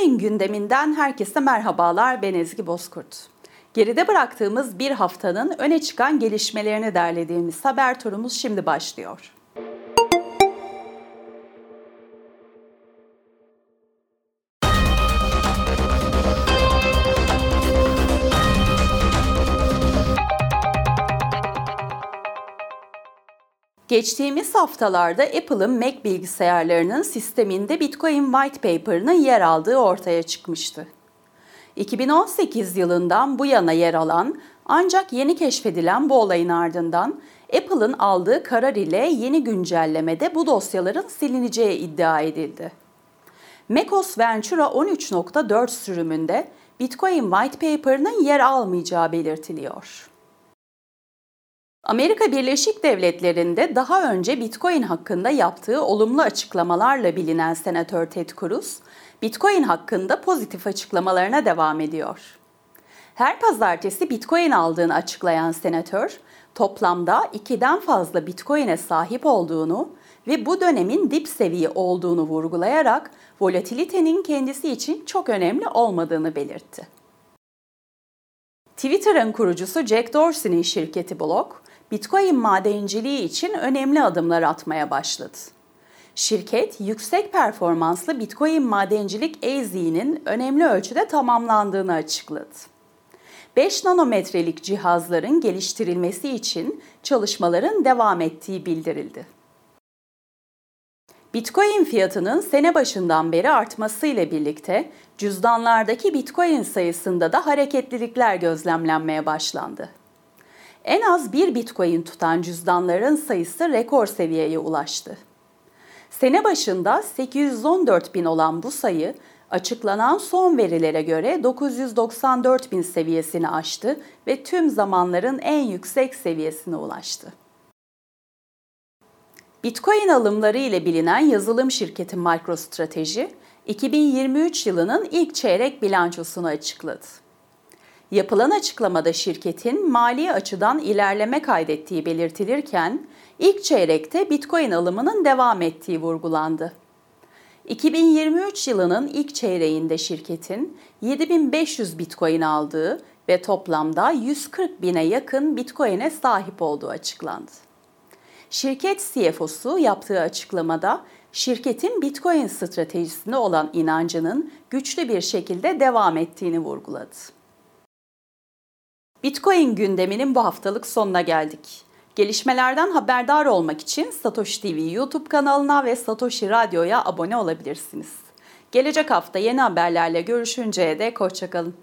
Bitcoin gündeminden herkese merhabalar. Ben Ezgi Bozkurt. Geride bıraktığımız bir haftanın öne çıkan gelişmelerini derlediğimiz haber turumuz şimdi başlıyor. Geçtiğimiz haftalarda Apple'ın Mac bilgisayarlarının sisteminde Bitcoin White Paper'ının yer aldığı ortaya çıkmıştı. 2018 yılından bu yana yer alan ancak yeni keşfedilen bu olayın ardından Apple'ın aldığı karar ile yeni güncellemede bu dosyaların silineceği iddia edildi. MacOS Ventura 13.4 sürümünde Bitcoin White Paper'ının yer almayacağı belirtiliyor. Amerika Birleşik Devletleri'nde daha önce Bitcoin hakkında yaptığı olumlu açıklamalarla bilinen Senatör Ted Cruz, Bitcoin hakkında pozitif açıklamalarına devam ediyor. Her pazartesi Bitcoin aldığını açıklayan senatör, toplamda 2'den fazla Bitcoin'e sahip olduğunu ve bu dönemin dip seviye olduğunu vurgulayarak volatilitenin kendisi için çok önemli olmadığını belirtti. Twitter'ın kurucusu Jack Dorsey'nin şirketi Block, Bitcoin madenciliği için önemli adımlar atmaya başladı. Şirket, yüksek performanslı Bitcoin madencilik AZ'nin önemli ölçüde tamamlandığını açıkladı. 5 nanometrelik cihazların geliştirilmesi için çalışmaların devam ettiği bildirildi. Bitcoin fiyatının sene başından beri artmasıyla birlikte cüzdanlardaki Bitcoin sayısında da hareketlilikler gözlemlenmeye başlandı. En az bir Bitcoin tutan cüzdanların sayısı rekor seviyeye ulaştı. Sene başında 814 bin olan bu sayı açıklanan son verilere göre 994 bin seviyesini aştı ve tüm zamanların en yüksek seviyesine ulaştı. Bitcoin alımları ile bilinen yazılım şirketi MicroStrategy, 2023 yılının ilk çeyrek bilançosunu açıkladı. Yapılan açıklamada şirketin mali açıdan ilerleme kaydettiği belirtilirken, ilk çeyrekte Bitcoin alımının devam ettiği vurgulandı. 2023 yılının ilk çeyreğinde şirketin 7500 Bitcoin aldığı ve toplamda 140 bine yakın Bitcoin'e sahip olduğu açıklandı. Şirket CFO'su yaptığı açıklamada şirketin Bitcoin stratejisine olan inancının güçlü bir şekilde devam ettiğini vurguladı. Bitcoin gündeminin bu haftalık sonuna geldik. Gelişmelerden haberdar olmak için Satoshi TV YouTube kanalına ve Satoshi Radyo'ya abone olabilirsiniz. Gelecek hafta yeni haberlerle görüşünceye dek hoşçakalın.